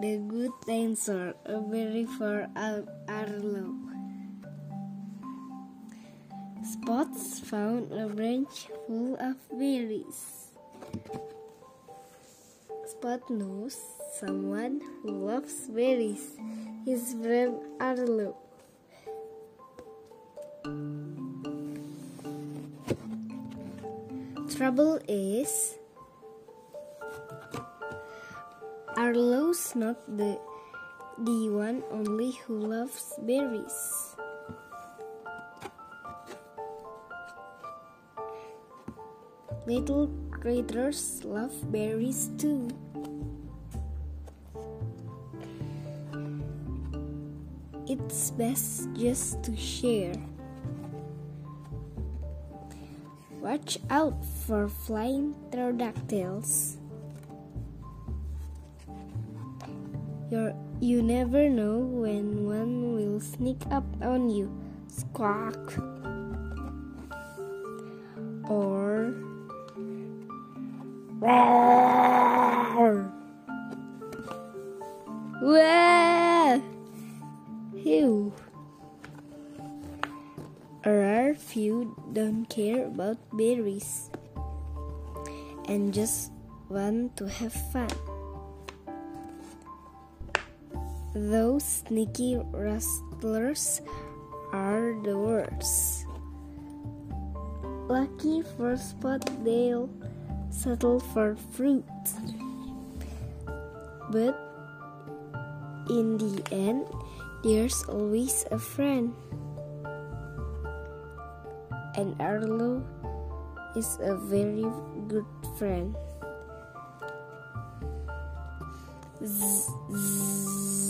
the Good Dinosaur, a berry for Arlo. Spots found a branch full of berries. Spot knows someone who loves berries, his friend Arlo. Trouble is, Arlo's not the the one only who loves berries. Little critters love berries too. It's best just to share. Watch out for flying pterodactyls. You're, you never know when one will sneak up on you. Squawk. Or roar. Wah! Ew. A rare few don't care about berries and just want to have fun. Those sneaky rustlers are the worst. Lucky for Spot, they'll settle for fruit. But in the end, there's always a friend and Arlo is a very good friend. Zzz, zzz.